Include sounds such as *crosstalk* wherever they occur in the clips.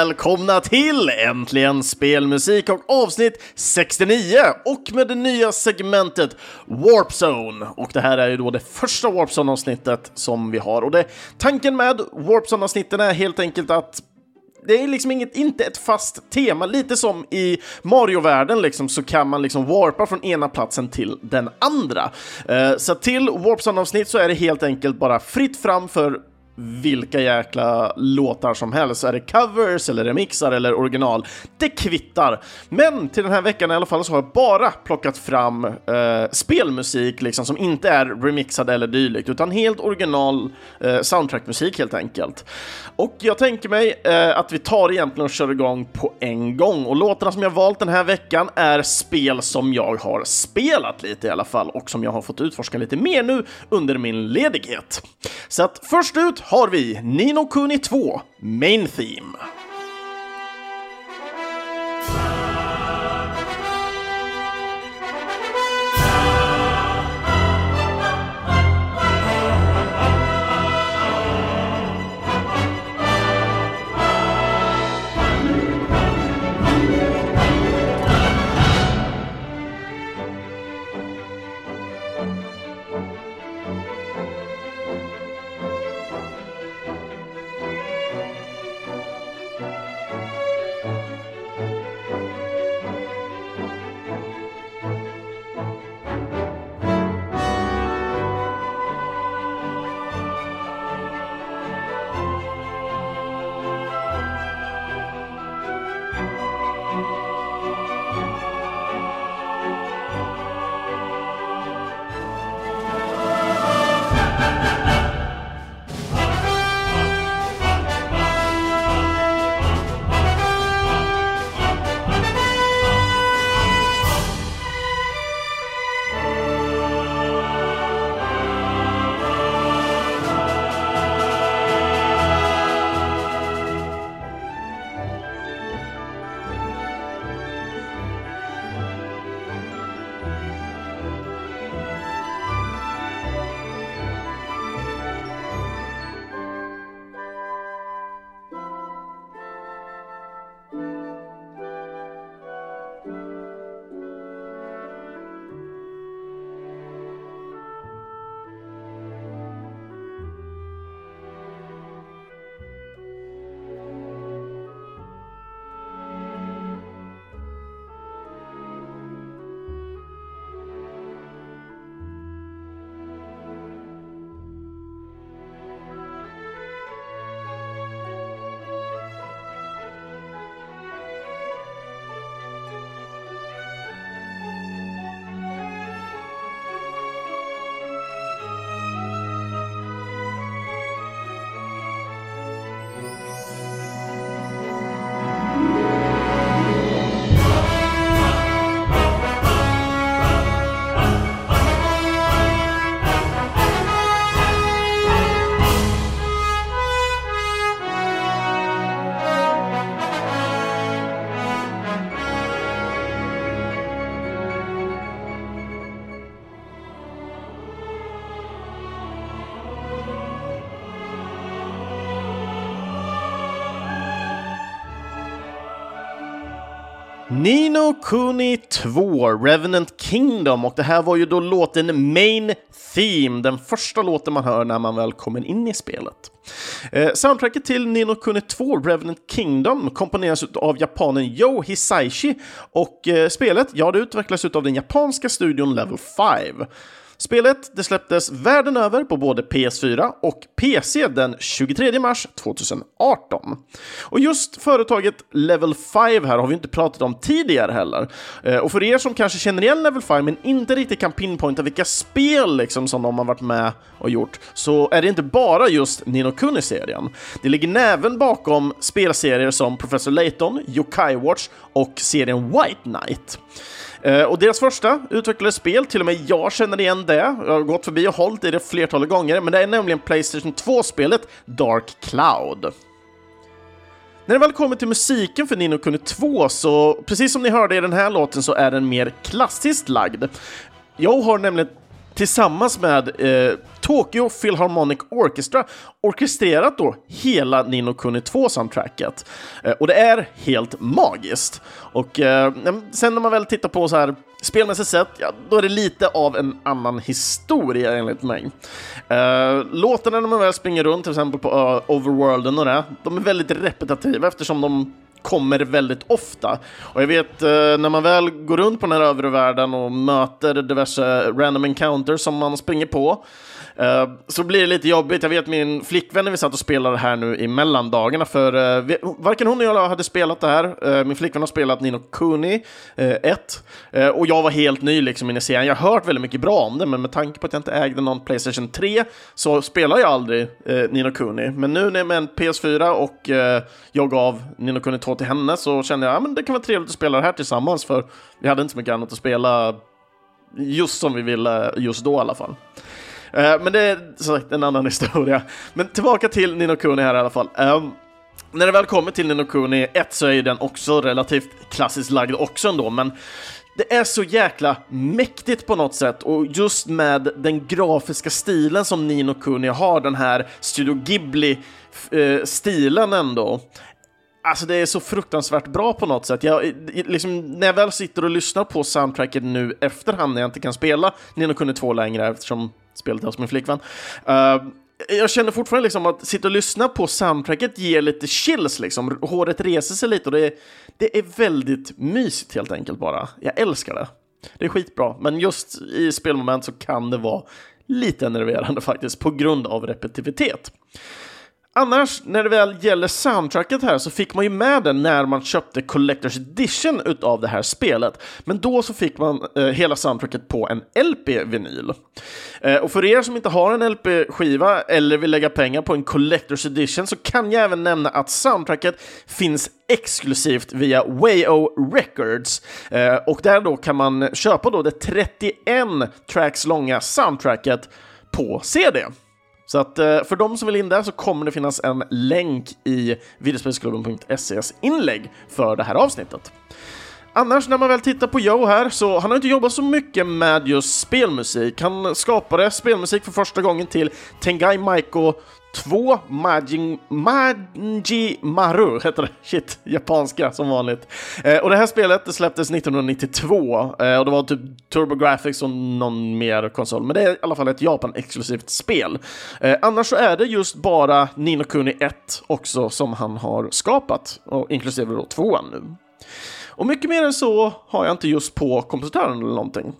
välkomna till Äntligen Spelmusik och avsnitt 69 och med det nya segmentet Warp Zone. Och det här är ju då det första Warp Zone-avsnittet som vi har och det, tanken med Warp Zone-avsnitten är helt enkelt att det är liksom inget, inte ett fast tema, lite som i Mario-världen liksom, så kan man liksom warpa från ena platsen till den andra. Uh, så till Warpzone-avsnitt så är det helt enkelt bara fritt fram för vilka jäkla låtar som helst. Är det covers eller remixar eller original? Det kvittar. Men till den här veckan i alla fall så har jag bara plockat fram eh, spelmusik liksom som inte är remixad eller dylikt utan helt original eh, soundtrackmusik helt enkelt. Och jag tänker mig eh, att vi tar egentligen och kör igång på en gång och låtarna som jag valt den här veckan är spel som jag har spelat lite i alla fall och som jag har fått utforska lite mer nu under min ledighet. Så att först ut har vi Nino Kuni 2 Main Theme. Nino Kuni 2, Revenant Kingdom och det här var ju då låten Main Theme, den första låten man hör när man väl kommer in i spelet. Eh, soundtracket till Nino Kuni 2, Revenant Kingdom, komponeras av japanen Yo Hisaishi och eh, spelet, ja det utvecklas av den japanska studion Level 5. Spelet det släpptes världen över på både PS4 och PC den 23 mars 2018. Och just företaget Level 5 här har vi inte pratat om tidigare heller. Eh, och för er som kanske känner igen Level 5 men inte riktigt kan pinpointa vilka spel liksom som de har varit med och gjort så är det inte bara just Nino Kuni-serien. Det ligger även bakom spelserier som Professor Layton, Yokai Watch och serien White Knight. Eh, och deras första utvecklade spel, till och med jag känner igen det. Jag har gått förbi och hållit i det flertalet gånger, men det är nämligen Playstation 2-spelet Dark Cloud. När det väl kommer till musiken för Nino Kuni 2 så, precis som ni hörde i den här låten, så är den mer klassiskt lagd. Jag har nämligen tillsammans med eh, Tokyo Philharmonic Orchestra orkestrerat då hela Nino Kuni 2-soundtracket. Eh, och det är helt magiskt. Och eh, sen när man väl tittar på så här spelmässigt sett, ja, då är det lite av en annan historia enligt mig. Eh, låtarna när man väl springer runt, till exempel på uh, Overworlden och det, de är väldigt repetitiva eftersom de kommer väldigt ofta. Och jag vet eh, när man väl går runt på den här övre världen och möter diverse random encounters som man springer på Eh, så blir det lite jobbigt. Jag vet min flickvän när vi satt och spelade här nu i mellandagarna, för uh, vi, varken hon eller jag hade spelat det här. Uh, min flickvän har spelat Nino Kuni 1 och jag var helt ny liksom i serien. Jag har hört väldigt mycket bra om det, men med tanke på att jag inte ägde någon Playstation 3 så spelar jag aldrig Nino Kuni. Men nu när med en PS4 och jag gav Nino Kuni 2 till henne så kände jag att ja, det kan vara trevligt att spela det här tillsammans, för vi hade inte så mycket annat att spela just som vi ville just då i alla fall. Eh, men det är som sagt en annan *laughs* historia. Men tillbaka till Nino Kuni här i alla fall. Um, när det väl kommer till Nino Kuni 1 så är den också relativt klassiskt lagd också ändå, men det är så jäkla mäktigt på något sätt och just med den grafiska stilen som Nino Kuni har, den här Studio Ghibli-stilen eh, ändå. Alltså det är så fruktansvärt bra på något sätt. Jag, liksom, när jag väl sitter och lyssnar på soundtracket nu efterhand när jag inte kan spela Nino Kuni 2 längre eftersom spelet hos min flickvän. Uh, jag känner fortfarande liksom att sitta och lyssna på soundtracket ger lite chills, liksom. håret reser sig lite och det är, det är väldigt mysigt helt enkelt bara. Jag älskar det. Det är skitbra, men just i spelmoment så kan det vara lite enerverande *laughs* faktiskt på grund av repetitivitet. Annars, när det väl gäller soundtracket här så fick man ju med den när man köpte Collector's Edition utav det här spelet. Men då så fick man eh, hela soundtracket på en LP-vinyl. Eh, och för er som inte har en LP-skiva eller vill lägga pengar på en Collector's Edition så kan jag även nämna att soundtracket finns exklusivt via Wayo Records. Eh, och där då kan man köpa då det 31 tracks långa soundtracket på CD. Så att eh, för de som vill in där så kommer det finnas en länk i videospelsklubben.ses inlägg för det här avsnittet. Annars när man väl tittar på Joe här så han har inte jobbat så mycket med just spelmusik. Han skapade spelmusik för första gången till Tengai Maiko 2 Majin, Manji Maru heter det. Shit, japanska som vanligt. Eh, och det här spelet det släpptes 1992 eh, och det var typ TurboGrafx och någon mer konsol. Men det är i alla fall ett Japan-exklusivt spel. Eh, annars så är det just bara Nino Kuni 1 också som han har skapat, och inklusive då tvåan nu. Och mycket mer än så har jag inte just på kompositören eller någonting.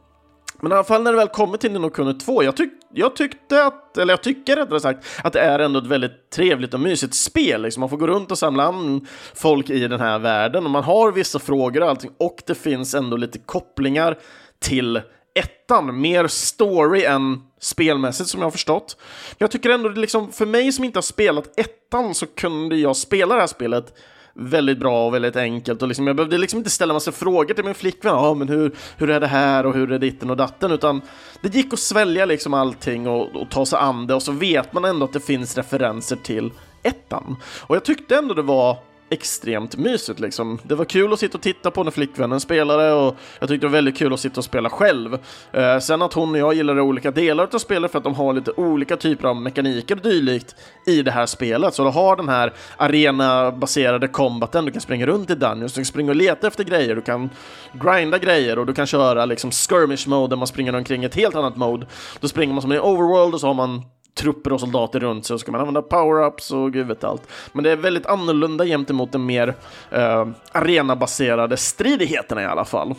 Men i alla fall när det väl kommer till Nino Kuni 2, jag, tyck, jag tyckte att, eller jag tycker rättare sagt, att det är ändå ett väldigt trevligt och mysigt spel. Liksom. Man får gå runt och samla an folk i den här världen och man har vissa frågor och allting och det finns ändå lite kopplingar till ettan, mer story än spelmässigt som jag har förstått. Jag tycker ändå, liksom, för mig som inte har spelat ettan så kunde jag spela det här spelet väldigt bra och väldigt enkelt. Och liksom, jag behövde liksom inte ställa massa frågor till min flickvän. Ja, men hur, hur är det här och hur är ditten och datten? Utan det gick att svälja liksom allting och, och ta sig an det och så vet man ändå att det finns referenser till ettan. Och jag tyckte ändå det var extremt mysigt liksom. Det var kul att sitta och titta på när flickvännen spelade och jag tyckte det var väldigt kul att sitta och spela själv. Eh, sen att hon och jag gillade olika delar av spelet för att de har lite olika typer av mekaniker och dylikt i det här spelet. Så du har den här arenabaserade kombaten, combaten, du kan springa runt i Dungeons, du kan springa och leta efter grejer, du kan grinda grejer och du kan köra liksom skirmish mode där man springer omkring ett helt annat mode. Då springer man som i overworld och så har man trupper och soldater runt sig och så ska man använda power-ups och gud vet allt. Men det är väldigt annorlunda gentemot de mer eh, arenabaserade stridigheterna i alla fall.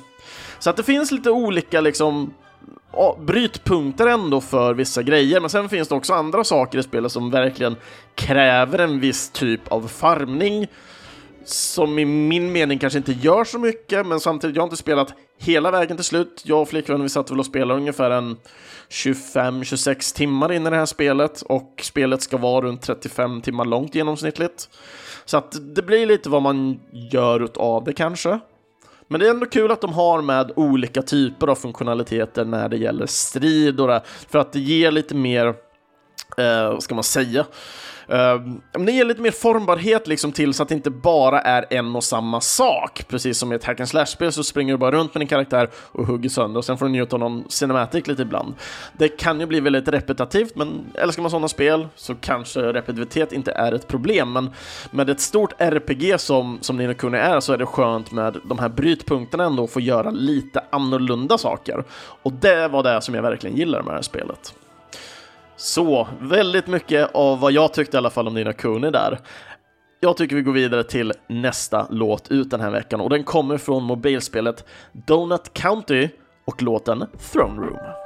Så att det finns lite olika liksom brytpunkter ändå för vissa grejer, men sen finns det också andra saker i spelet som verkligen kräver en viss typ av farmning som i min mening kanske inte gör så mycket, men samtidigt, jag har inte spelat hela vägen till slut. Jag och flickvännen vi satt väl och spelade ungefär en 25-26 timmar in i det här spelet och spelet ska vara runt 35 timmar långt genomsnittligt. Så att det blir lite vad man gör av det kanske. Men det är ändå kul att de har med olika typer av funktionaliteter när det gäller strid och det, för att det ger lite mer eh, vad ska man säga? Um, det ger lite mer formbarhet liksom till så att det inte bara är en och samma sak. Precis som i ett hack and slash-spel så springer du bara runt med din karaktär och hugger sönder och sen får du njuta av någon cinematic lite ibland. Det kan ju bli väldigt repetitivt, men älskar man sådana spel så kanske repetitivitet inte är ett problem. Men med ett stort RPG som, som Nino Kuni är så är det skönt med de här brytpunkterna ändå att få göra lite annorlunda saker. Och det var det som jag verkligen gillar med det här spelet. Så, väldigt mycket av vad jag tyckte i alla fall om Nina Kuni där. Jag tycker vi går vidare till nästa låt ut den här veckan och den kommer från mobilspelet Donut County och låten Throne Room.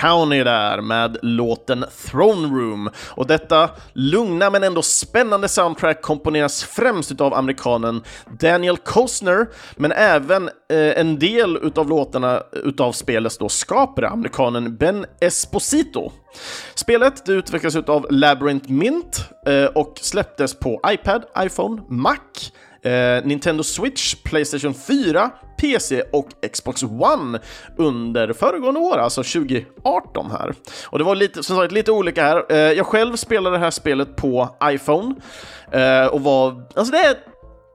County där med låten Throne Room. Och detta lugna men ändå spännande soundtrack komponeras främst av amerikanen Daniel Kostner, men även eh, en del utav låtarna utav spelets då skapare, amerikanen Ben Esposito. Spelet det utvecklas av Labyrinth Mint eh, och släpptes på iPad, iPhone, Mac, eh, Nintendo Switch, Playstation 4, PC och Xbox One under föregående år, alltså 2018 här. Och det var lite, som sagt, lite olika här. Eh, jag själv spelade det här spelet på iPhone eh, och var, alltså det är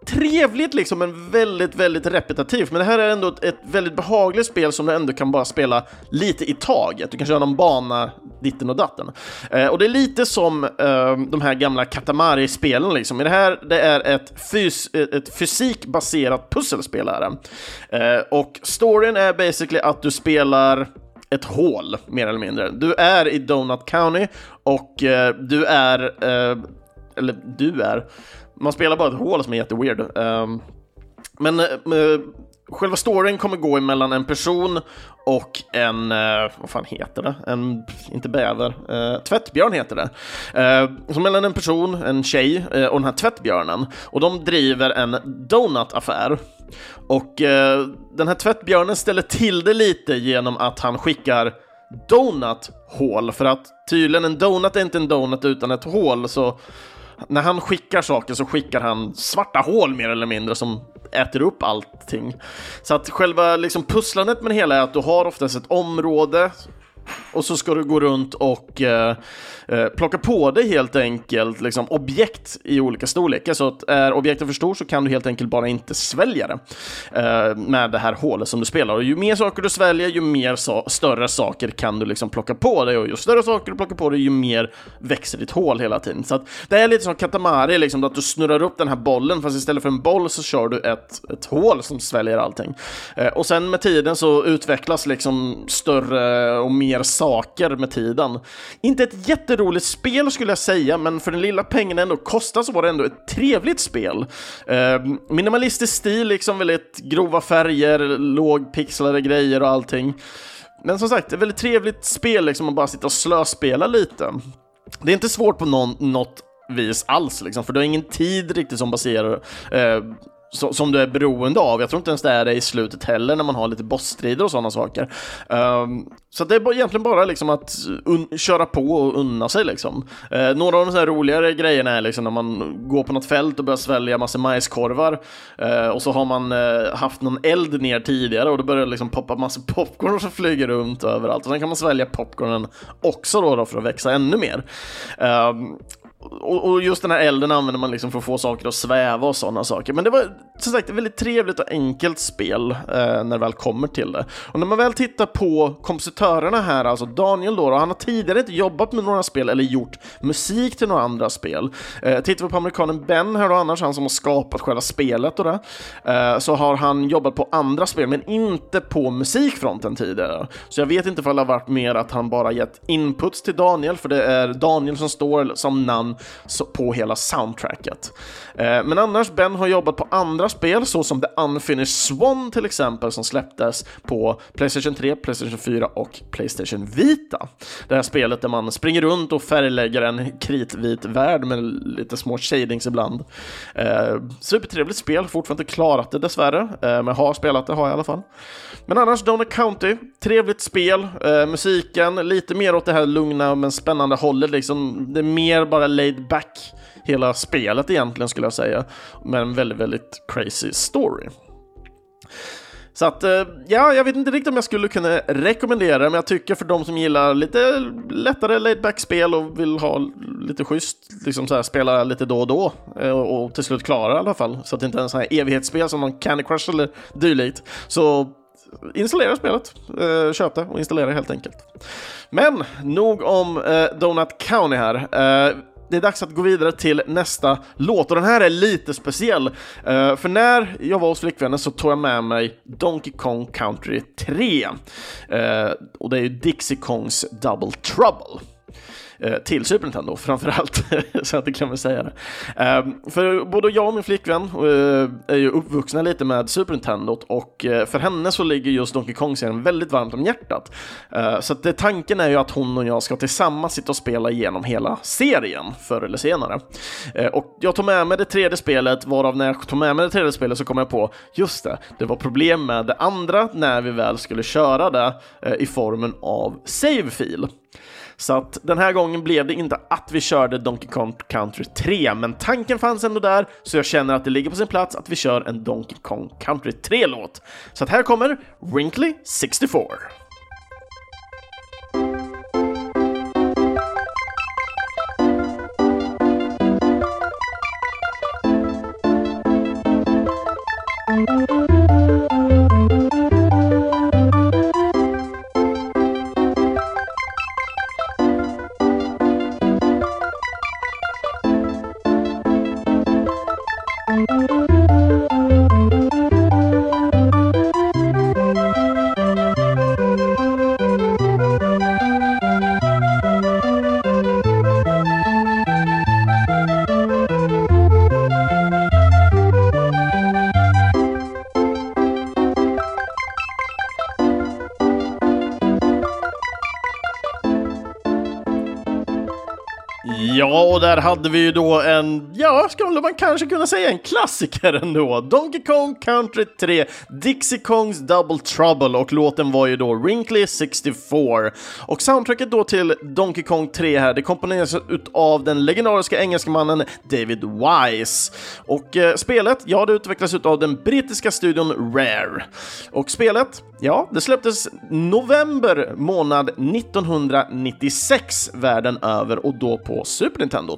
trevligt liksom, men väldigt, väldigt repetitivt. Men det här är ändå ett, ett, väldigt behagligt spel som du ändå kan bara spela lite i taget. Du kan köra någon bana ditten och datten. Eh, och det är lite som eh, de här gamla Katamari-spelen liksom. I det här, det är ett, fys eh, ett fysikbaserat pusselspel här. Eh, och storyn är basically att du spelar ett hål, mer eller mindre. Du är i Donut County och eh, du är, eh, eller du är, man spelar bara ett hål som är jätteweird. Um, men uh, själva storyn kommer gå emellan en person och en, uh, vad fan heter det? En, inte bäver, uh, tvättbjörn heter det. Uh, så mellan en person, en tjej och den här tvättbjörnen. Och de driver en donutaffär. Och den här tvättbjörnen ställer till det lite genom att han skickar donut-hål, för att tydligen en donut är inte en donut utan ett hål, så när han skickar saker så skickar han svarta hål mer eller mindre som äter upp allting. Så att själva liksom pusslandet med det hela är att du har oftast ett område och så ska du gå runt och eh, eh, plocka på dig helt enkelt liksom, objekt i olika storlekar. Så att är objektet för stort så kan du helt enkelt bara inte svälja det eh, med det här hålet som du spelar. Och ju mer saker du sväljer, ju mer so större saker kan du liksom plocka på dig. Och ju större saker du plockar på dig, ju mer växer ditt hål hela tiden. Så att det är lite som katamari, liksom, att du snurrar upp den här bollen, fast istället för en boll så kör du ett, ett hål som sväljer allting. Eh, och sen med tiden så utvecklas liksom större och mer saker med tiden. Inte ett jätteroligt spel skulle jag säga, men för den lilla pengen ändå kostar så var det ändå ett trevligt spel. Eh, minimalistisk stil, liksom väldigt grova färger, lågpixlade grejer och allting. Men som sagt, ett väldigt trevligt spel liksom att bara sitta och slöspela lite. Det är inte svårt på någon, något vis alls, liksom, för du har ingen tid riktigt som baserar eh, som du är beroende av. Jag tror inte ens det är det i slutet heller när man har lite bossstrider och sådana saker. Um, så det är egentligen bara liksom att köra på och unna sig liksom. Uh, några av de här roligare grejerna är liksom när man går på något fält och börjar svälja massa majskorvar uh, och så har man uh, haft någon eld ner tidigare och då börjar det liksom poppa massa *laughs* popcorn som flyger runt överallt och sen kan man svälja popcornen också då, då för att växa ännu mer. Ehm, och, och, just den här elden använder man liksom för att få saker att sväva och sådana saker. Men det var som sagt ett väldigt trevligt och enkelt spel eh, när det väl kommer till det. Och när man väl tittar på kompositörerna här, alltså Daniel då, han har tidigare inte jobbat med några spel eller gjort musik till några andra spel. Eh, tittar vi på amerikanen Ben här då, annars han som har skapat själva spelet och det, eh, så har han jobbat på andra spel, men inte på musikfronten tidigare. Så jag vet inte ifall det har varit mer att han bara gett inputs till Daniel, för det är Daniel som står som namn på hela soundtracket. Eh, men annars, Ben har jobbat på andra spel, såsom The Unfinished Swan till exempel, som släpptes på Playstation 3, Playstation 4 och Playstation Vita. Det här spelet där man springer runt och färglägger en kritvit värld med lite små shadings ibland. Eh, supertrevligt spel, fortfarande inte klarat det dessvärre, eh, men har spelat det har jag i alla fall. Men annars, Donut County, trevligt spel, eh, musiken lite mer åt det här lugna men spännande hållet liksom. Det är mer bara laid back hela spelet egentligen skulle jag säga. Med en väldigt, väldigt crazy story. Så att, eh, ja, jag vet inte riktigt om jag skulle kunna rekommendera det, men jag tycker för de som gillar lite lättare laid back-spel och vill ha lite schysst, liksom så här, spela lite då och då eh, och till slut klara i alla fall, så att det inte är en sån här evighetsspel som någon Candy Crush eller dylikt. Så installera spelet, eh, köp det och installera helt enkelt. Men nog om Donut County här det är dags att gå vidare till nästa låt och den här är lite speciell. Uh, för när jag var hos flickvännen så tog jag med mig Donkey Kong Country 3. Uh, eh, och det är ju Dixie Kongs Double Trouble. Eh, till Super Nintendo framförallt, *laughs* så att jag glömmer säga det. Ehm, för både jag och min flickvän eh, är ju uppvuxna lite med Super Nintendo och eh, för henne så ligger just Donkey Kong-serien väldigt varmt om hjärtat. Så att det, tanken är ju att hon och jag ska tillsammans sitta och spela igenom hela serien förr eller senare. Och jag tog med mig det tredje spelet, varav när jag tog med mig det tredje spelet så kom jag på, just det, det var problem med det andra när vi väl skulle köra det i formen av save-fil. Så att den här gången blev det inte att vi körde Donkey Kong Country 3, men tanken fanns ändå där, så jag känner att det ligger på sin plats att vi kör en Donkey Kong Country 3-låt. Så att här kommer Wrinkly 64. Hade vi ju då en, ja, skulle man kanske kunna säga en klassiker ändå. Donkey Kong Country 3, Dixie Kongs Double Trouble och låten var ju då Wrinkly 64. Och soundtracket då till Donkey Kong 3 här, det komponeras av den legendariska engelskmannen David Wise. Och eh, spelet, ja, det utvecklas av den brittiska studion Rare. Och spelet, ja, det släpptes november månad 1996 världen över och då på Super Nintendo.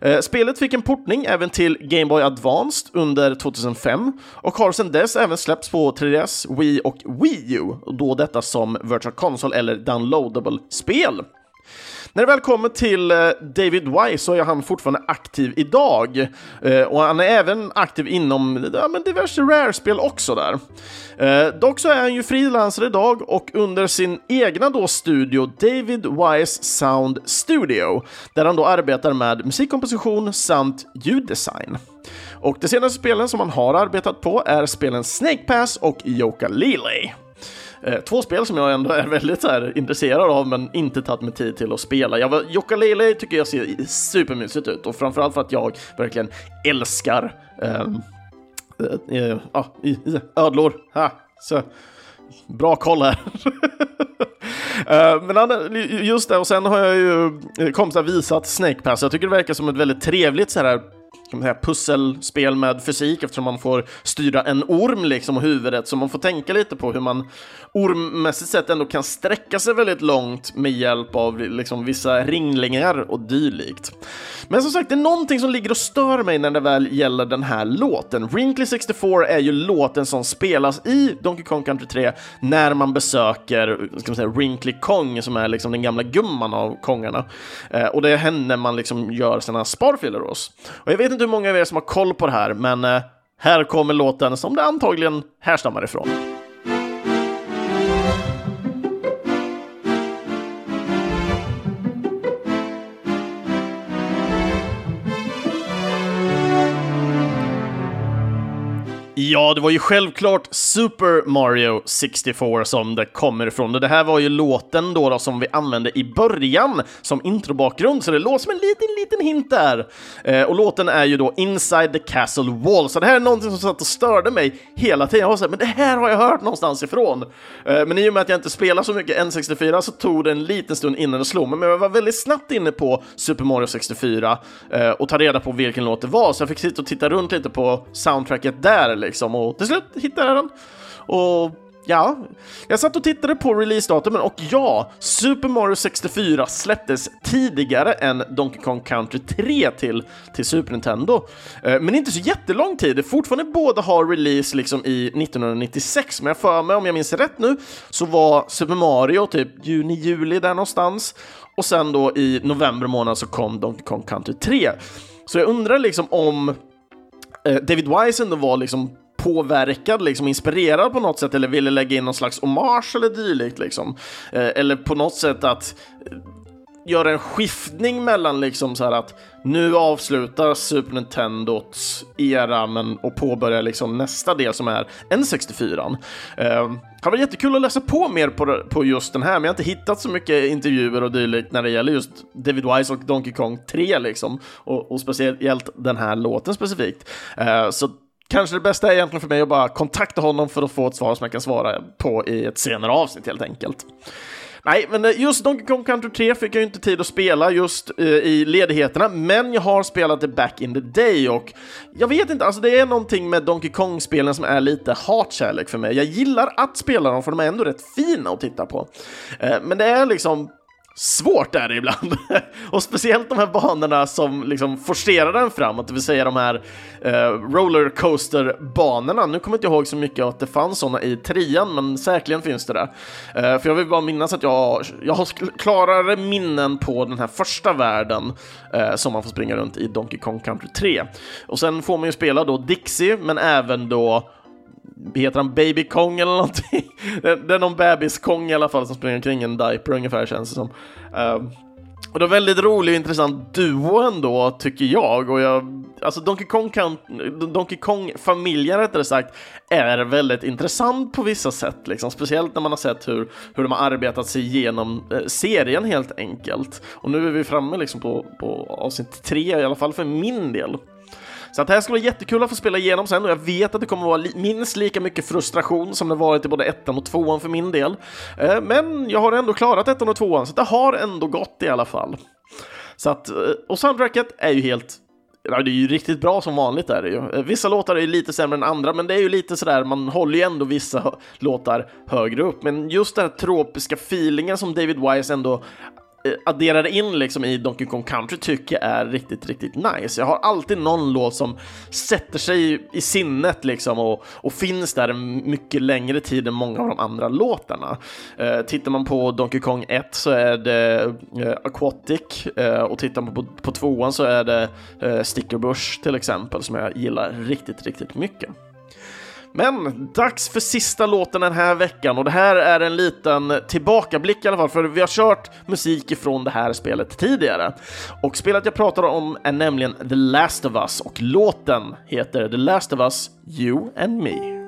Eh, spelet fick en portning även till Game Boy Advanced under 2005 och har sedan dess även släppts på 3DS, Wii och Wii U, då detta som Virtual Console eller downloadable spel. När det väl kommer till eh, David Wise så är han fortfarande aktiv idag. Eh, och han är även aktiv inom ja, men diverse Rare-spel också där. Eh, dock så är han ju frilansare idag och under sin egna då studio David Wise Sound Studio där han då arbetar med musikkomposition samt ljuddesign. Och de senaste spelen som han har arbetat på är spelen Snake Pass och Yoka Lele. Eh, två spel som jag ändå är väldigt här, intresserad av men inte tagit mig tid till att spela. Jag Yooka-Laylee tycker jag ser supermysigt ut och framförallt för att jag verkligen älskar ehm, eh, eh, ah, ödlor. Ha, så. Bra koll här. *laughs* Eh, men just det, och sen har jag ju eh, kompisar visat Snake Pass. Jag tycker det verkar som ett väldigt trevligt så här kan man säga, pusselspel med fysik eftersom man får styra en orm liksom och huvudet, så man får tänka lite på hur man ormmässigt sett ändå kan sträcka sig väldigt långt med hjälp av liksom, vissa ringlingar och dylikt. Men som sagt, det är någonting som ligger och stör mig när det väl gäller den här låten. Wrinkly 64 är ju låten som spelas i Donkey Kong Country 3 när man besöker ska man säga, Wrinkly Kong, som är liksom den gamla gumman av kongarna. Eh, och det är henne man liksom gör sina sparfiler hos. Och jag vet inte hur många av er som har koll på det här, men eh, här kommer låten som det antagligen härstammar ifrån. Ja, det var ju självklart Super Mario 64 som det kommer ifrån. Det här var ju låten då, då som vi använde i början som introbakgrund, så det låter som en liten, liten hint där. Eh, och låten är ju då Inside the Castle Wall, så det här är någonting som satt och störde mig hela tiden. Jag var såhär, men det här har jag hört någonstans ifrån. Eh, men i och med att jag inte spelar så mycket N64 så tog det en liten stund innan det slog mig, men jag var väldigt snabbt inne på Super Mario 64 eh, och ta reda på vilken låt det var, så jag fick sitta och titta runt lite på soundtracket där liksom liksom och till slut hittade jag den. Och ja, jag satt och tittade på releasedatumen och ja, Super Mario 64 släpptes tidigare än Donkey Kong Country 3 till, till Super Nintendo. Eh, men inte så jättelång tid, fortfarande båda har release liksom i 1996, men jag för mig, om jag minns rätt nu, så var Super Mario typ juni, juli där någonstans. Och sen då i november månad så kom Donkey Kong Country 3. Så jag undrar liksom om eh, David Wise ändå var liksom påverkad, liksom inspirerad på något sätt eller ville lägga in någon slags hommage eller dylikt liksom. Eh, eller på något sätt att eh, göra en skiftning mellan liksom så här att nu avslutar Super Nintendots era men, och påbörjar liksom nästa del som är N64. Uh, eh, det var jättekul att läsa på mer på, på just den här, men jag har inte hittat så mycket intervjuer och dylikt när det gäller just David Wise och Donkey Kong 3 liksom, och, och speciellt den här låten specifikt. Uh, så kanske det bästa är egentligen för mig att bara kontakta honom för att få ett svar som jag kan svara på i ett senare avsnitt helt enkelt. Nej, men eh, just Donkey Kong Country 3 fick jag ju inte tid att spela just uh, i ledigheterna, men jag har spelat det back in the day och jag vet inte, alltså det är någonting med Donkey Kong-spelen som är lite hatkärlek för mig. Jag gillar att spela dem för de är ändå rätt fina att titta på. Uh, men det är liksom svårt är det ibland. *laughs* och speciellt de här banorna som liksom forcerar den framåt, det vill säga de här eh, rollercoaster-banorna. Nu kommer jag inte ihåg så mycket att det fanns sådana i trean, men säkerligen finns det där. Eh, för jag vill bara minnas att jag, jag har klarare minnen på den här första världen eh, som man får springa runt i Donkey Kong Country 3. Och sen får man ju spela då Dixie, men även då heter han Baby Kong eller någonting? *laughs* Det, är någon bebis Kong i alla fall som springer omkring en diaper ungefär känns det som. Uh, och det är väldigt rolig och intressant duo ändå, tycker jag. Och jag alltså Donkey Kong, kan, Donkey Kong-familjen rättare sagt, är väldigt intressant på vissa sätt. Liksom. Speciellt när man har sett hur, hur de har arbetat sig igenom eh, serien helt enkelt. Och nu är vi framme liksom på, på avsnitt tre, i alla fall för min del. Så att det här ska vara jättekul att få spela igenom sen och jag vet att det kommer vara li minst lika mycket frustration som det varit i både ettan och tvåan för min del. Eh, men jag har ändå klarat ettan och tvåan, så det har ändå gått i alla fall. Så att, eh, och soundtracket är ju helt Ja, det är ju riktigt bra som vanligt är det ju. Eh, vissa låtar är lite sämre än andra, men det är ju lite sådär, man håller ju ändå vissa låtar högre upp. Men just den här tropiska feelingen som David Wise ändå Eh, adderade in liksom i Donkey Kong Country tycker jag är riktigt, riktigt nice. Jag har alltid någon låt som sätter sig i sinnet liksom och, och finns där mycket längre tid än många av de andra låtarna. Eh, tittar man på Donkey Kong 1 så är det eh, Aquatic eh, och tittar man på, på tvåan så är det eh, Sticker Stickerbush till exempel som jag gillar riktigt, riktigt mycket. Men dags för sista låten den här veckan och det här är en liten tillbakablick i alla fall för vi har kört musik ifrån det här spelet tidigare. Och spelet jag pratar om är nämligen The Last of Us och låten heter The Last of Us You and Me.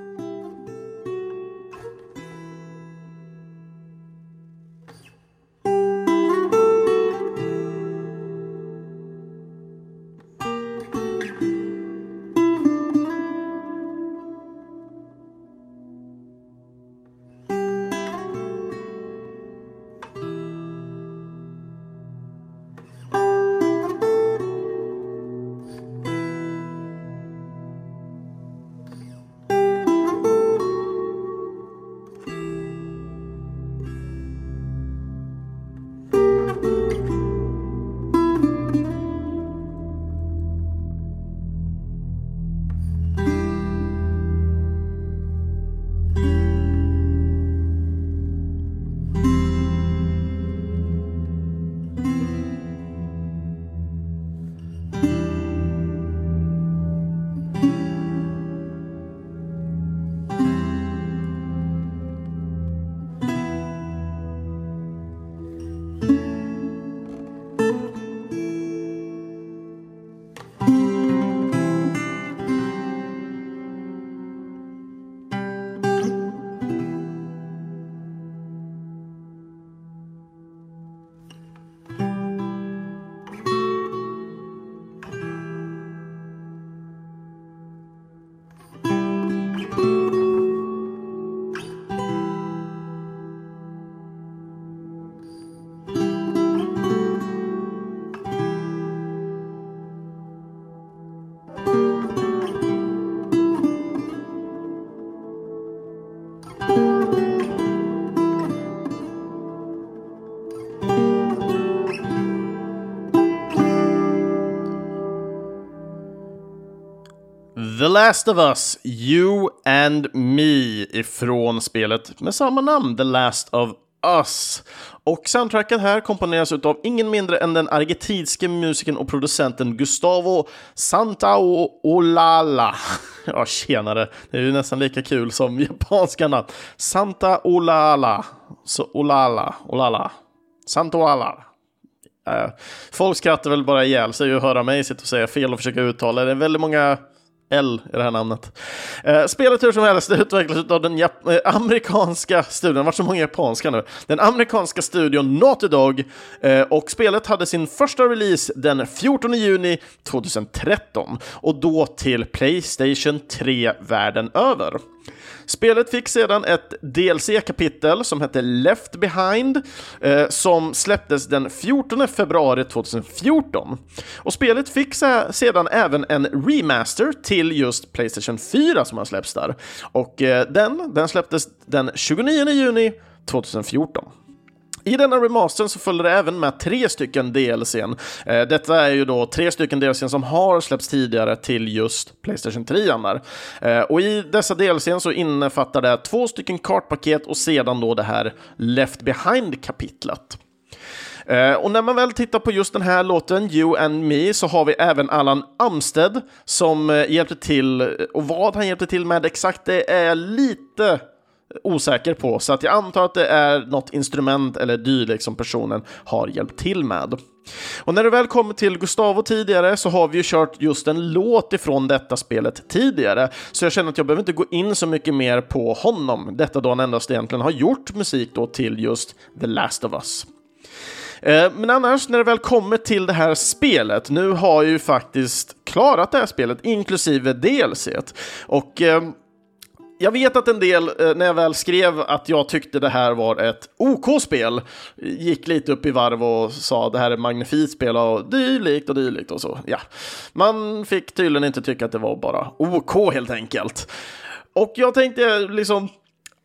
The Last of Us, You and Me ifrån spelet med samma namn, The Last of Us. Och soundtracket här komponeras av ingen mindre än den argentinske musikern och producenten Gustavo Santaolala. *laughs* Ja, tjenare. Det är ju nästan lika kul som *laughs* japanska namn. Santaolala. Så Olala, Olala. Santaolala. Äh, folk skrattar väl bara ihjäl sig och höra mig sitta och säga fel och försöka uttala. Det är väldigt många L i det här namnet. Eh, spelet hur som helst utvecklas av den Jap eh, amerikanska studion, det har varit så många japanska nu, den amerikanska studion Naughty Dog eh, och spelet hade sin första release den 14 juni 2013 och då till Playstation 3 världen över. Spelet fick sedan ett DLC-kapitel som hette Left Behind eh, som släpptes den 14 februari 2014. Och spelet fick sedan även en remaster till just Playstation 4 som har släppts där. Och eh, den, den släpptes den 29 juni 2014. I denna remastern så följer det även med tre stycken DLCn. Eh, detta är ju då tre stycken DLCn som har släppts tidigare till just Playstation 3 där. Eh, och i dessa DLCn så innefattar det två stycken kartpaket och sedan då det här Left Behind-kapitlet. Uh, och när man väl tittar på just den här låten, You and Me, så har vi även Allan Amsted som uh, hjälpte till. Och vad han hjälpte till med exakt, det är lite osäker på, så att jag antar att det är något instrument eller dylikt som personen har hjälpt till med. Och när det väl kommer till Gustavo tidigare så har vi ju kört just en låt ifrån detta spelet tidigare, så jag känner att jag behöver inte gå in så mycket mer på honom, detta då han endast egentligen har gjort musik då till just The Last of Us. Eh, men annars, när det väl kommer till det här spelet, nu har jag ju faktiskt klarat det här spelet, inklusive DLC. Och eh, jag vet att en del, eh, när jag väl skrev att jag tyckte det här var ett OK-spel, gick lite upp i varv och sa det här är ett magnifikt spel och dylikt och dylikt och så. Ja, man fick tydligen inte tycka att det var bara OK helt enkelt. Och jag tänkte liksom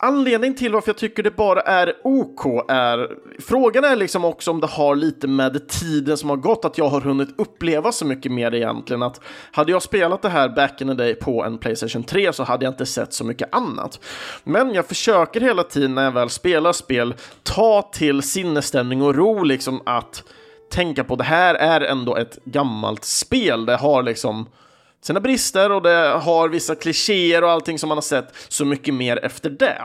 Anledningen till varför jag tycker det bara är OK är... Frågan är liksom också om det har lite med tiden som har gått, att jag har hunnit uppleva så mycket mer egentligen. Att hade jag spelat det här back in the day på en Playstation 3 så hade jag inte sett så mycket annat. Men jag försöker hela tiden när jag väl spelar spel ta till sinnesstämning och ro liksom att tänka på det här är ändå ett gammalt spel. Det har liksom sina brister och det har vissa klichéer och allting som man har sett så mycket mer efter det.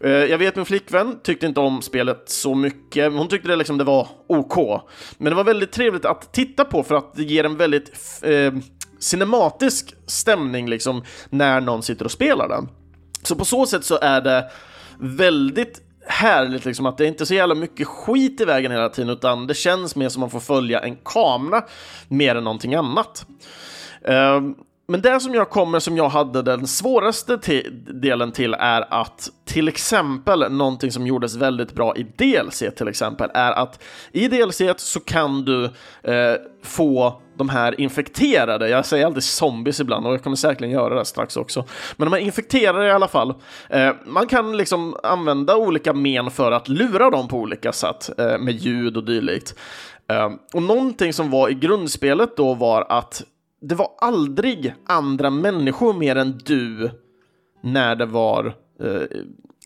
Eh, jag vet min flickvän tyckte inte om spelet så mycket. Hon tyckte det, liksom, det var OK. Men det var väldigt trevligt att titta på för att det ger en väldigt eh, cinematisk stämning liksom, när någon sitter och spelar den. Så på så sätt så är det väldigt härligt liksom att det är inte så jävla mycket skit i vägen hela tiden utan det känns mer som att man får följa en kamera mer än någonting annat. Uh, men det som jag kommer som jag hade den svåraste delen till är att till exempel någonting som gjordes väldigt bra i DLC till exempel är att i DLC så kan du eh, få de här infekterade, jag säger alltid zombies ibland och jag kommer säkerligen göra det strax också, men de här infekterade i alla fall, eh, man kan liksom använda olika men för att lura dem på olika sätt eh, med ljud och dylikt. Eh, och någonting som var i grundspelet då var att det var aldrig andra människor mer än du när det var eh,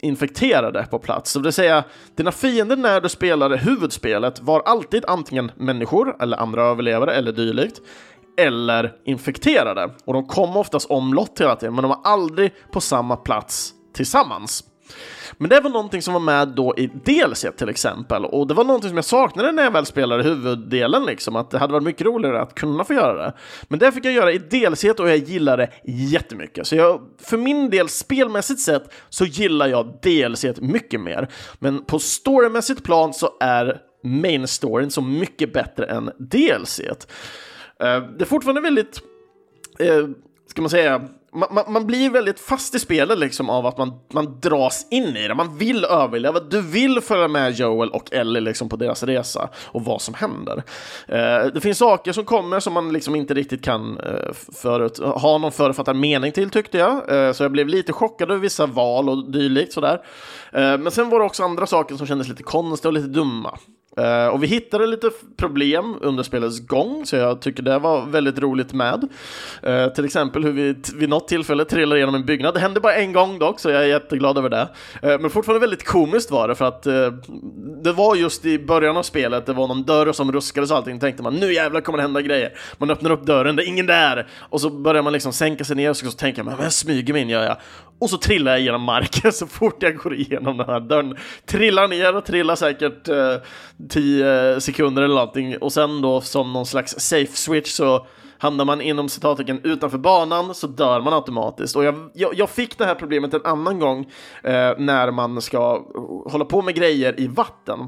infekterade på plats. Så det vill säga, dina fiender när du spelade huvudspelet var alltid antingen människor eller andra överlevare eller dylikt, eller infekterade. Och de kom oftast omlott hela tiden, men de var aldrig på samma plats tillsammans. Men det var någonting som var med då i DLC till exempel, och det var någonting som jag saknade när jag väl spelade huvuddelen, liksom, att det hade varit mycket roligare att kunna få göra det. Men det fick jag göra i DLC och jag gillar det jättemycket. Så jag, för min del, spelmässigt sett, så gillar jag DLC mycket mer. Men på storymässigt plan så är main storyn så mycket bättre än DLC. Eh, det är fortfarande väldigt, eh, ska man säga, man, man, blir väldigt fast i spelet liksom av att man, man dras in i det. Man vill överleva. Du vill följa med Joel och Ellie liksom på deras resa och vad som händer. Eh, det finns saker som kommer som man liksom inte riktigt kan eh, förut, ha någon förutfattad mening till tyckte jag. Eh, så jag blev lite chockad över vissa val och dylikt sådär. Eh, men sen var det också andra saker som kändes lite konstiga och lite dumma. Uh, och vi hittade lite problem under spelets gång, så jag tycker det var väldigt roligt med. Uh, till exempel hur vi vid något tillfälle trillar igenom en byggnad. Det hände bara en gång dock, så jag är jätteglad över det. Uh, men fortfarande väldigt komiskt var det, för att det var just i början av spelet, det var någon dörr som ruskades och allting, tänkte man nu jävlar kommer det hända grejer. Man öppnar upp dörren, det är ingen där! Och så börjar man liksom sänka sig ner och så tänker man, men jag smyger mig in gör jag. Och så trillar jag genom marken *laughs* så fort jag går igenom den här dörren. Trillar ner och trillar säkert 10 eh, sekunder eller någonting och sen då som någon slags safe switch så hamnar man inom citattecken utanför banan så dör man automatiskt. Och jag, jag, jag fick det här problemet en annan gång eh, när man ska hålla på med grejer i vatten.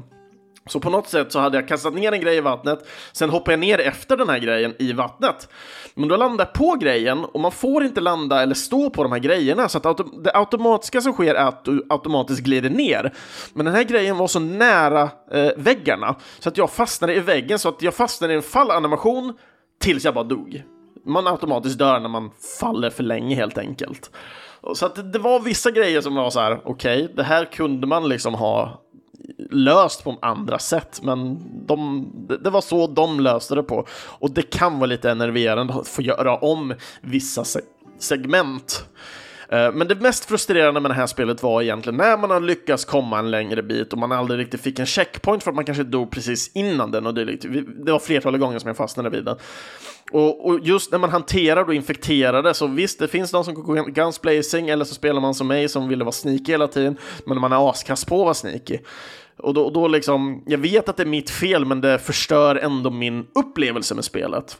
Så på något sätt så hade jag kastat ner en grej i vattnet, sen hoppade jag ner efter den här grejen i vattnet. Men då landar jag på grejen och man får inte landa eller stå på de här grejerna så att det automatiska som sker är att du automatiskt glider ner. Men den här grejen var så nära eh, väggarna så att jag fastnade i väggen så att jag fastnade i en fallanimation tills jag bara dog. Man automatiskt dör när man faller för länge helt enkelt. Så att det var vissa grejer som var så här, okej, okay, det här kunde man liksom ha löst på andra sätt, men de, det var så de löste det på. Och det kan vara lite enerverande att få göra om vissa se segment. Eh, men det mest frustrerande med det här spelet var egentligen när man har lyckats komma en längre bit och man aldrig riktigt fick en checkpoint för att man kanske dog precis innan den och dylikt. Det var flertalet gånger som jag fastnade vid den. Och, och, just när man hanterar och infekterar det, så visst, det finns de som går guns blazing, eller så spelar man som mig som ville vara sneaky hela tiden, men man är askass på att vara sneaky. Och då, då liksom, jag vet att det är mitt fel, men det förstör ändå min upplevelse med spelet.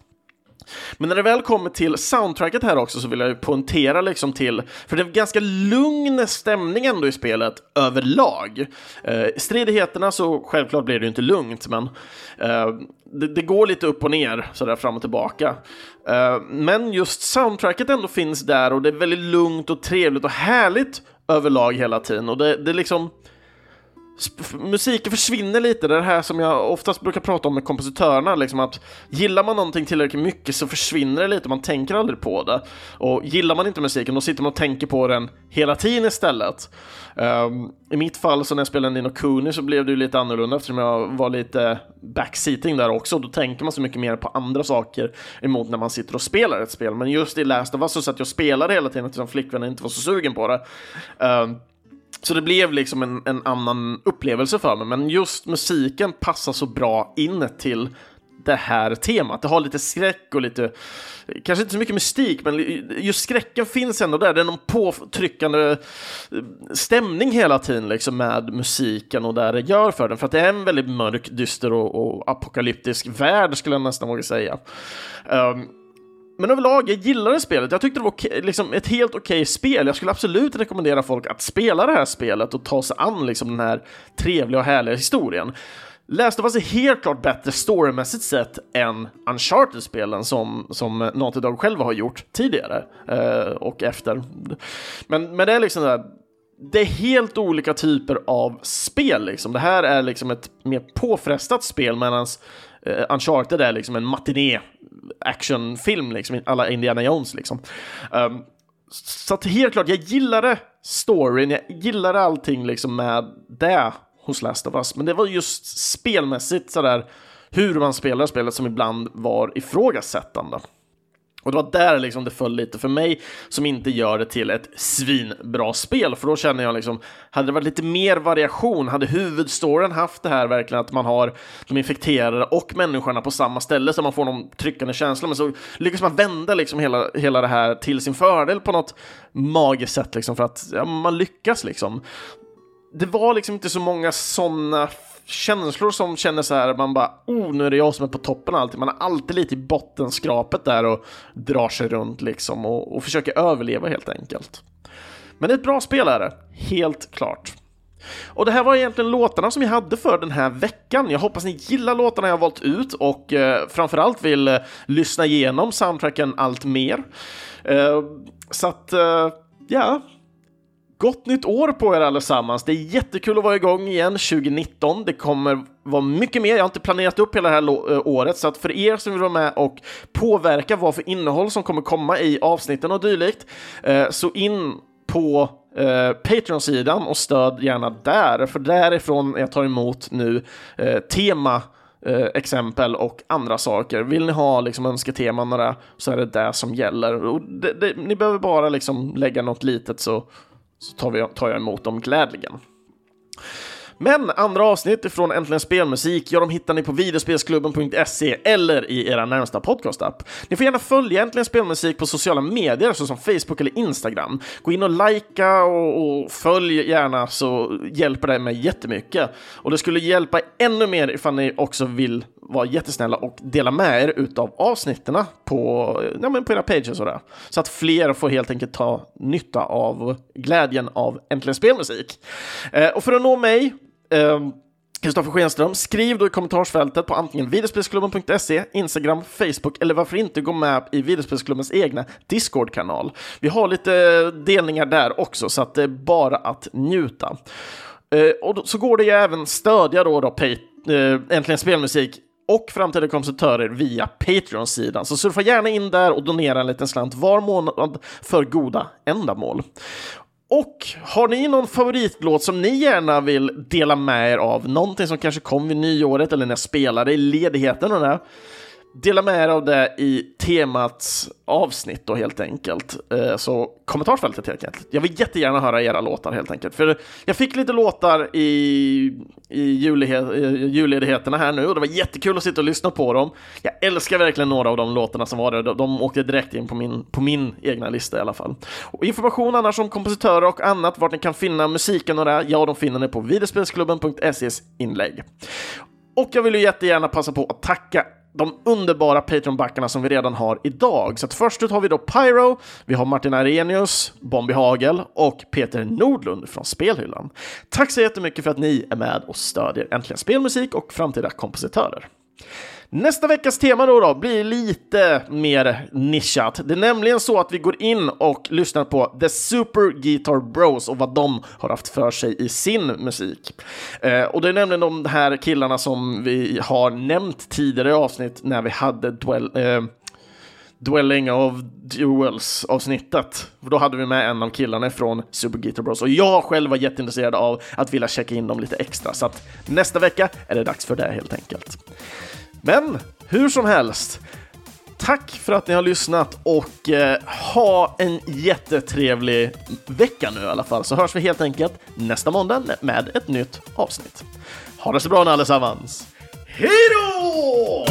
Men när det väl kommer till soundtracket här också så vill jag ju poängtera liksom till, för det är ganska lugn stämning ändå i spelet överlag. Eh, stridigheterna så självklart blir det ju inte lugnt, men eh, det, det, går lite upp och ner sådär fram och tillbaka. Eh, men just soundtracket ändå finns där och det är väldigt lugnt och trevligt och härligt överlag hela tiden och det, det liksom musiken försvinner lite, det här som jag oftast brukar prata om med kompositörerna, liksom att gillar man någonting tillräckligt mycket så försvinner det lite, man tänker aldrig på det. Och gillar man inte musiken, då sitter man och tänker på den hela tiden istället. Um, I mitt fall, så när jag spelade Nino Cooney, så blev det ju lite annorlunda eftersom jag var lite backseating där också. Då tänker man så mycket mer på andra saker emot när man sitter och spelar ett spel. Men just i Last of Us så satt jag och spelade hela tiden eftersom flickvännen inte var så sugen på det. Um, så det blev liksom en, en, annan upplevelse för mig, men just musiken passar så bra in till det här temat. Det har lite skräck och lite, kanske inte så mycket mystik, men just skräcken finns ändå där. Det är någon påtryckande eh, stämning hela tiden liksom med musiken och det det gör för den. För att det är en väldigt mörk, dyster och, och apokalyptisk värld skulle jag nästan våga säga. Um, men överlag, jag gillade spelet. Jag tyckte det var okay, liksom ett helt okej okay spel. Jag skulle absolut rekommendera folk att spela det här spelet och ta sig an liksom den här trevliga och härliga historien. Last of Us är helt klart bättre storymässigt sett än Uncharted-spelen som, som Naughty Dog själva har gjort tidigare eh, och efter. Men, men det är liksom där, det är helt olika typer av spel liksom. Det här är liksom ett mer påfrestat spel medan Eh, Uncharted är liksom en matiné actionfilm, liksom, alla Indiana Jones liksom. Um, så att helt klart, jag gillade storyn, jag gillade allting liksom med det hos Last of Us, men det var just spelmässigt sådär hur man spelar spelet som ibland var ifrågasättande. Och det var där liksom det föll lite för mig som inte gör det till ett svinbra spel, för då känner jag liksom, hade det varit lite mer variation, hade huvudstoryn haft det här verkligen att man har de infekterade och människorna på samma ställe så man får någon tryckande känsla, men så lyckas man vända liksom hela, hela det här till sin fördel på något magiskt sätt liksom för att ja, man lyckas liksom. Det var liksom inte så många sådana känslor som känner så här, man bara oh, nu är det jag som är på toppen alltid. allting. Man är alltid lite i bottenskrapet där och drar sig runt liksom och, och försöker överleva helt enkelt. Men det är ett bra spel är det, helt klart. Och det här var egentligen låtarna som jag hade för den här veckan. Jag hoppas ni gillar låtarna jag valt ut och eh, framförallt vill eh, lyssna igenom soundtracken allt mer. Eh, så att, eh, ja, Gott nytt år på er allesammans! Det är jättekul att vara igång igen 2019. Det kommer vara mycket mer. Jag har inte planerat upp hela det här eh, året, så att för er som vill vara med och påverka vad för innehåll som kommer komma i avsnitten och dylikt, eh, så in på eh, Patreon-sidan och stöd gärna där, för därifrån jag tar emot nu eh, tema eh, exempel och andra saker. Vill ni ha liksom önsketeman några så är det det som gäller. Och det, det, ni behöver bara liksom lägga något litet så, så tar, vi, tar jag emot dem glädligen. Men andra avsnitt ifrån Äntligen Spelmusik, ja, de hittar ni på videospelsklubben.se eller i era närmsta podcastapp. Ni får gärna följa Äntligen Spelmusik på sociala medier såsom Facebook eller Instagram. Gå in och likea och, och följ gärna så hjälper det mig jättemycket. Och det skulle hjälpa ännu mer ifall ni också vill vara jättesnälla och dela med er utav avsnitten på, ja, men på era pages och där. Så att fler får helt enkelt ta nytta av glädjen av Äntligen Spelmusik. Eh, och för att nå mig eh, Kristoffer eh, Schenström, skriv då i kommentarsfältet på antingen videospelsklubben.se, Instagram, Facebook eller varför inte gå med i videospelsklubbens egna Discord-kanal. Vi har lite delningar där också, så att det är bara att njuta. Eh, och då, så går det ju även stödja då, då Pay, eh, Äntligen Spelmusik och framtida kompositörer via Patreon-sidan. Så surfa gärna in där och donera en liten slant var månad för goda ändamål. Och har ni någon favoritlåt som ni gärna vill dela med er av? Någonting som kanske kom vid nyåret eller när jag spelade i ledigheten och det dela med er av det i temats avsnitt då helt enkelt. Eh, så kommentarsfältet helt enkelt. Jag vill jättegärna höra era låtar helt enkelt. För jag fick lite låtar i, i eh, julledigheterna här nu och det var jättekul att sitta och lyssna på dem. Jag älskar verkligen några av de låtarna som var där. De åkte direkt in på min, på min egna lista i alla fall. Och information annars om kompositörer och annat, vart ni kan finna musiken och det, ja, de finner ni på videospelsklubben.ses inlägg. Och jag vill ju jättegärna passa på att tacka de underbara Patreon-backarna som vi redan har idag. Så att först ut har vi då Pyro, vi har Martin Arrhenius, Bombi Hagel och Peter Nordlund från Spelhyllan. Tack så jättemycket för att ni är med och stödjer Äntligen Spelmusik och framtida kompositörer. Nästa veckas tema då, då blir lite mer nischat. Det är nämligen så att vi går in och lyssnar på The Super Guitar Bros och vad de har haft för sig i sin musik. Eh, och det är nämligen de här killarna som vi har nämnt tidigare i avsnitt när vi hade Dwell... eh, Dwelling of Duels avsnittet. För då hade vi med en av killarna från Super Guitar Bros och jag själv var jätteintresserad av att vilja checka in dem lite extra. Så att nästa vecka är det dags för det helt enkelt. Men hur som helst, tack för att ni har lyssnat och eh, ha en jättetrevlig vecka nu i alla fall, så hörs vi helt enkelt nästa måndag med ett nytt avsnitt. Ha det så bra nu allesammans! Hej då!